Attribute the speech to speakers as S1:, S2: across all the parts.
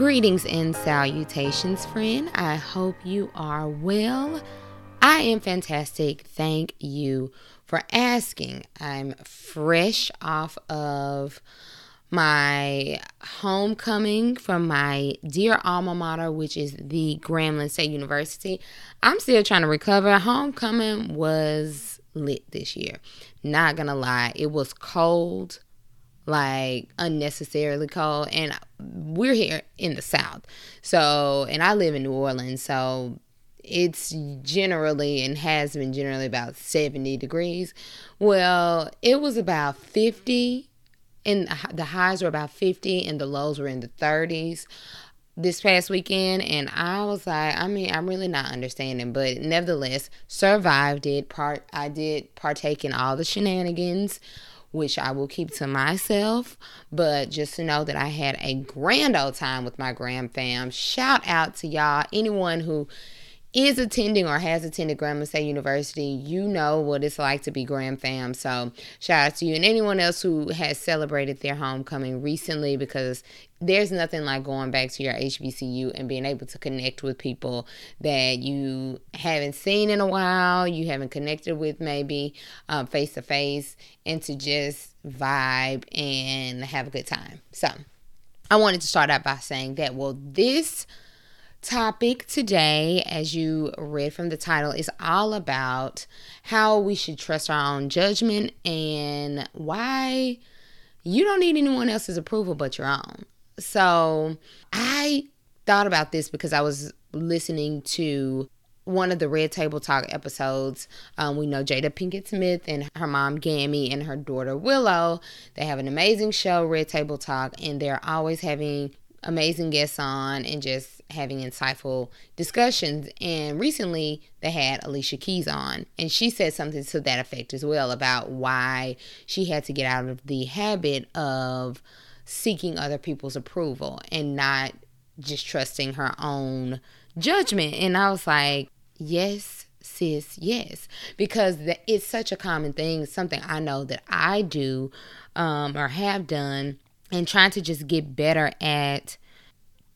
S1: Greetings and salutations, friend. I hope you are well. I am fantastic. Thank you for asking. I'm fresh off of my homecoming from my dear alma mater, which is the Grambling State University. I'm still trying to recover. Homecoming was lit this year. Not gonna lie, it was cold like unnecessarily cold and we're here in the south so and i live in new orleans so it's generally and has been generally about 70 degrees well it was about 50 and the highs were about 50 and the lows were in the 30s this past weekend and I was like, I mean, I'm really not understanding, but nevertheless, survived it. Part I did partake in all the shenanigans which I will keep to myself. But just to know that I had a grand old time with my gram fam. Shout out to y'all, anyone who is attending or has attended Grambling State University, you know what it's like to be Gram Fam. So shout out to you and anyone else who has celebrated their homecoming recently because there's nothing like going back to your HBCU and being able to connect with people that you haven't seen in a while, you haven't connected with maybe face to face, and to just vibe and have a good time. So I wanted to start out by saying that, well, this topic today, as you read from the title, is all about how we should trust our own judgment and why you don't need anyone else's approval but your own. So I thought about this because I was listening to one of the Red Table Talk episodes. Um, we know Jada Pinkett Smith and her mom Gammy and her daughter Willow. They have an amazing show, Red Table Talk, and they're always having amazing guests on and just having insightful discussions. And recently they had Alicia Keys on, and she said something to that effect as well about why she had to get out of the habit of seeking other people's approval and not just trusting her own judgment. And I was like, yes, sis, yes, because it's such a common thing, something I know that I do um, or have done and trying to just get better at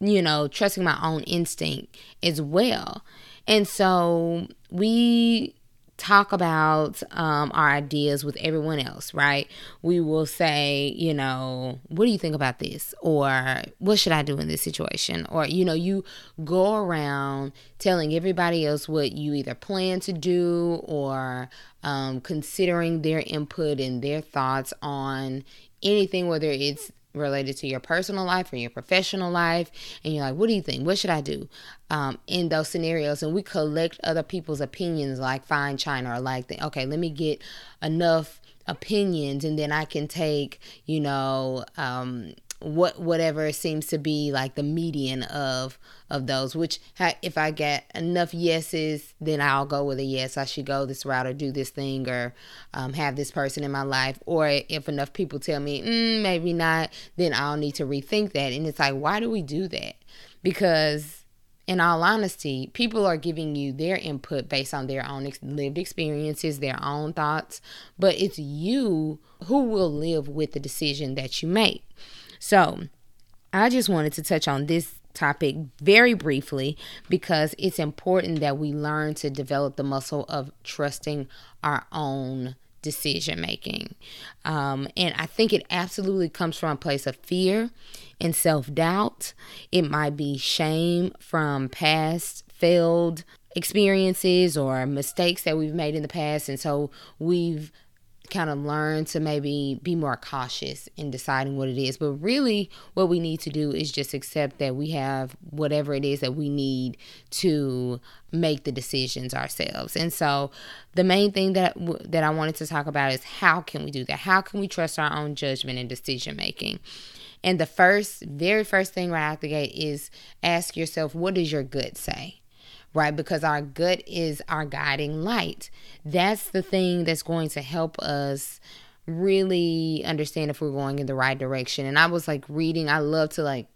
S1: you know trusting my own instinct as well and so we talk about um, our ideas with everyone else, right? We will say, you know, what do you think about this? Or what should I do in this situation? Or, you know, you go around telling everybody else what you either plan to do or um, considering their input and their thoughts on anything, whether it's related to your personal life or your professional life and you're like what do you think? What should i do? Um, in those scenarios and we collect other people's opinions like fine china or like okay let me get enough opinions and then i can take you know um, what whatever seems to be like the median of of those which if i get enough yeses then i'll go with a yes. I should go this route or do this thing or um, have this person in my life. Or if enough people tell me mm, maybe not then i'll need to rethink that. And it's like why do we do that? Because in all honesty people are giving you their input based on their own lived experiences their own thoughts. But it's you who will live with the decision that you make so I just wanted to touch on this topic very briefly because it's important that we learn to develop the muscle of trusting our own decision making. Um, and I think it absolutely comes from a place of fear and self doubt. It might be shame from past failed experiences or mistakes that we've made in the past. And so we've kind of learn to maybe be more cautious in deciding what it is. But really, what we need to do is just accept that we have whatever it is that we need to make the decisions ourselves. And so, the main thing that that I wanted to talk about is how can we do that? How can we trust our own judgment and decision making? And the first, very first thing right out the gate is ask yourself, what does your gut say? Right? Because our gut is our guiding light. That's the thing that's going to help us really understand if we're going in the right direction. And I was like reading, I love to like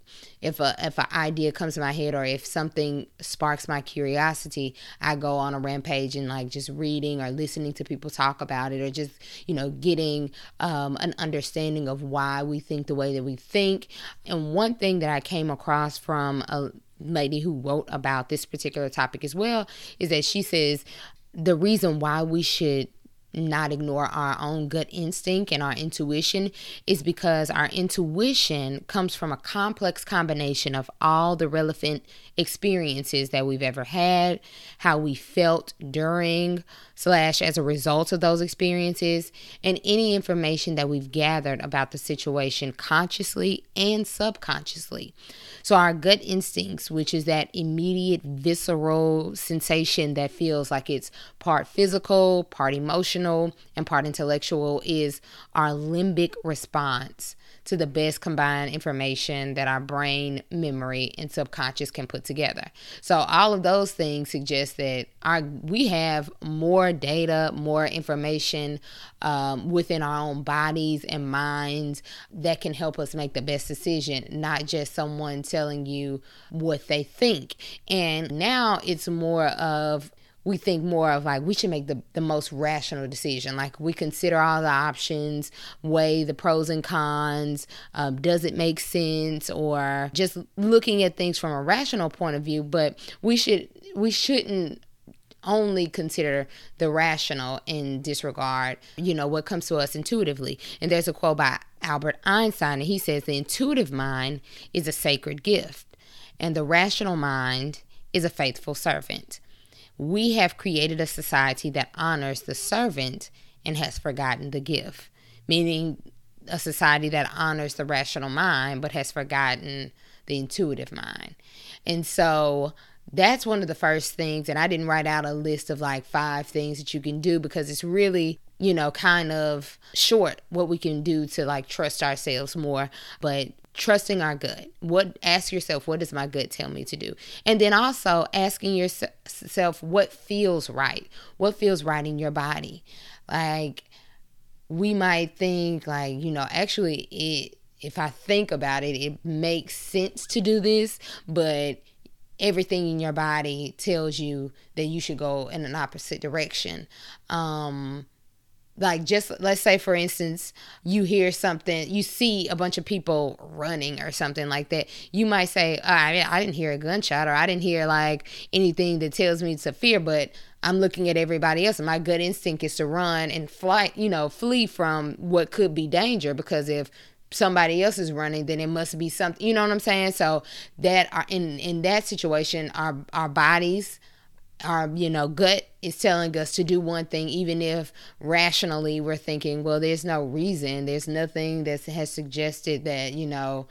S1: if a if an idea comes to my head or if something sparks my curiosity, I go on a rampage and like just reading or listening to people talk about it or just you know getting um, an understanding of why we think the way that we think. And one thing that I came across from a lady who wrote about this particular topic as well is that she says the reason why we should not ignore our own gut instinct and our intuition is because our intuition comes from a complex combination of all the relevant experiences that we've ever had, how we felt during slash as a result of those experiences, and any information that we've gathered about the situation consciously and subconsciously. So, our gut instincts, which is that immediate visceral sensation that feels like it's part physical, part emotional, and part intellectual, is our limbic response to the best combined information that our brain, memory, and subconscious can put together. So all of those things suggest that our we have more data, more information um, within our own bodies and minds that can help us make the best decision, not just someone telling you what they think. And now it's more of we think more of like we should make the, the most rational decision. Like we consider all the options weigh the pros and cons um, does it make sense? Or just looking at things from a rational point of view but we should we shouldn't only consider the rational and disregard you know what comes to us intuitively. And there's a quote by albert einstein and he says the intuitive mind is a sacred gift and the rational mind is a faithful servant we have created a society that honors the servant and has forgotten the gift, meaning a society that honors the rational mind but has forgotten the intuitive mind. And so that's one of the first things. And I didn't write out a list of like five things that you can do because it's really you know, kind of short what we can do to like trust ourselves more. But trusting our gut. What ask yourself, what does my gut tell me to do? And then also asking yourself what feels right. What feels right in your body? Like we might think like, you know, actually it if I think about it, it makes sense to do this, but everything in your body tells you that you should go in an opposite direction. Um like just let's say for instance you hear something you see a bunch of people running or something like that you might say oh, I, I didn't hear a gunshot or i didn't hear like anything that tells me to fear but i'm looking at everybody else and my gut instinct is to run and flight you know flee from what could be danger because if somebody else is running then it must be something you know what i'm saying? So that are in in that situation our our bodies our you know gut is telling us to do one thing even if rationally we're thinking well there's no reason. There's nothing that has suggested that you know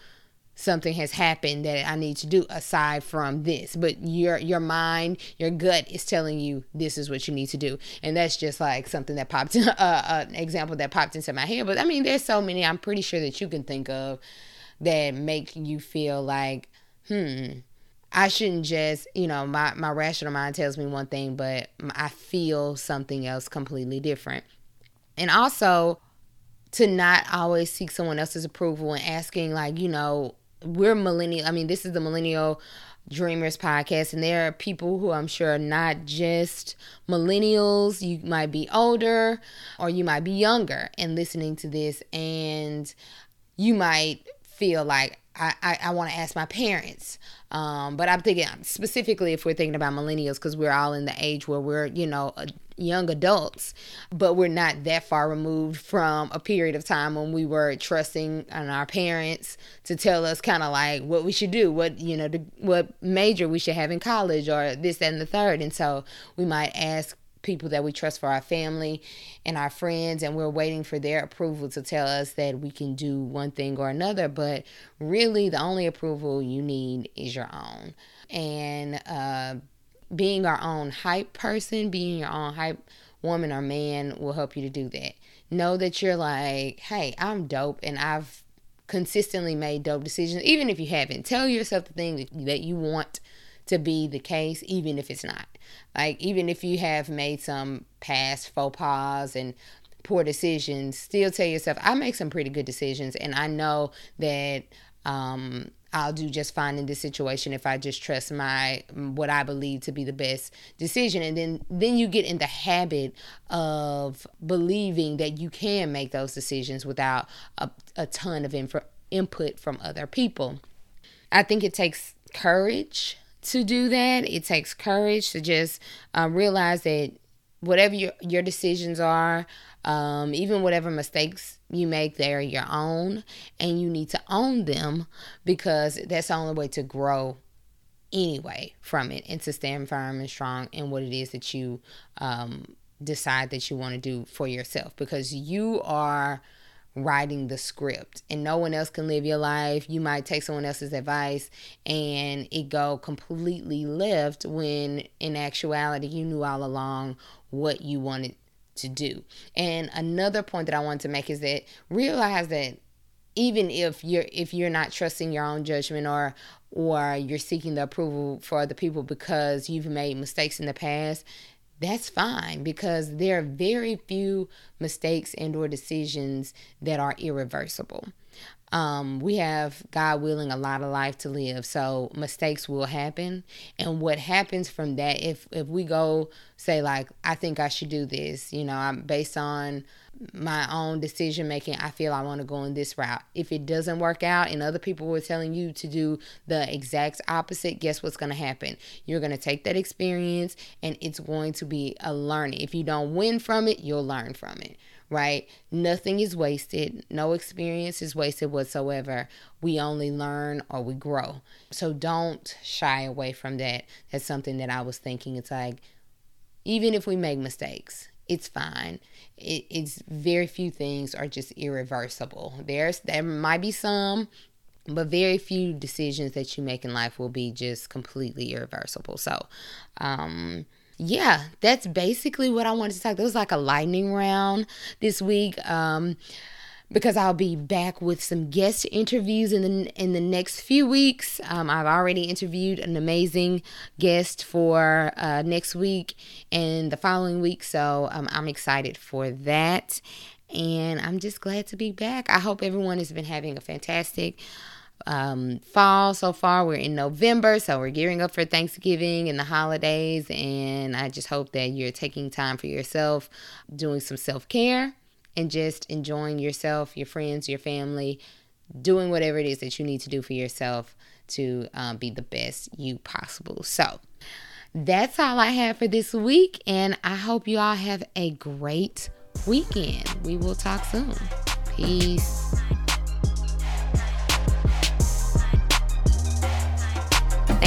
S1: something has happened that I need to do aside from this. But your your mind your gut is telling you this is what you need to do. And that's just like something that popped in uh, uh, an example that popped into my head. But I mean there's so many I'm pretty sure that you can think of that make you feel like hmm I shouldn't just, you know, my, my rational mind tells me one thing, but I feel something else completely different. And also to not always seek someone else's approval and asking, like, you know, we're millennial. I mean, this is the Millennial Dreamers podcast, and there are people who I'm sure are not just millennials. You might be older or you might be younger and listening to this, and you might feel like I, I, I want to ask my parents. Um, but I'm thinking specifically if we're thinking about millennials, because we're all in the age where we're, you know, young adults, but we're not that far removed from a period of time when we were trusting on our parents to tell us kind of like what we should do, what, you know, the, what major we should have in college or this, that, and the third. And so we might ask people that we trust for our family and our friends and we're waiting for their approval to tell us that we can do one thing or another. But really the only approval you need is your own. And uh, being our own hype person being your own hype woman or man will help you to do that. Know that you're like hey i'm dope and i've consistently made dope decisions even if you haven't. Tell yourself the thing that, that you want to be the case, even if it's not. Like, even if you have made some past faux pas and poor decisions, still tell yourself, I make some pretty good decisions, and I know that um, I'll do just fine in this situation if I just trust my what I believe to be the best decision and then then you get in the habit of believing that you can make those decisions without a, a ton of input from other people. I think it takes courage to do that. It takes courage to just uh, realize that whatever your your decisions are, um, even whatever mistakes you make, they're your own, and you need to own them because that's the only way to grow anyway from it and to stand firm and strong in what it is that you um, decide that you want to do for yourself because you are writing the script and no one else can live your life you might take someone else's advice and it go completely left when in actuality you knew all along what you wanted to do. And another point that I want to make is that realize that even if you're if you're not trusting your own judgment or or you're seeking the approval for other people because you've made mistakes in the past, that's fine because there are very few mistakes and or decisions that are irreversible um, we have God willing a lot of life to live, so mistakes will happen. And what happens from that, if if we go say like, I think I should do this, you know, I'm based on my own decision making, I feel I want to go in this route. If it doesn't work out and other people were telling you to do the exact opposite, guess what's going to happen? You're going to take that experience and it's going to be a learning. If you don't win from it, you'll learn from it right? Nothing is wasted. No experience is wasted whatsoever. We only learn or we grow. So don't shy away from that. That's something that I was thinking. It's like, even if we make mistakes, it's fine. It, it's very few things are just irreversible. There's there might be some, but very few decisions that you make in life will be just completely irreversible. So, um, yeah, that's basically what I wanted to talk. There was like a lightning round this week. Um, because I'll be back with some guest interviews in the in the next few weeks. Um, I've already interviewed an amazing guest for uh, next week and the following week, so um, I'm excited for that. And I'm just glad to be back. I hope everyone has been having a fantastic um, fall so far. We're in November, so we're gearing up for Thanksgiving and the holidays. And I just hope that you're taking time for yourself, doing some self care, and just enjoying yourself, your friends, your family, doing whatever it is that you need to do for yourself to um, be the best you possible. So, that's all I have for this week, and I hope you all have a great weekend. We will talk soon. Peace.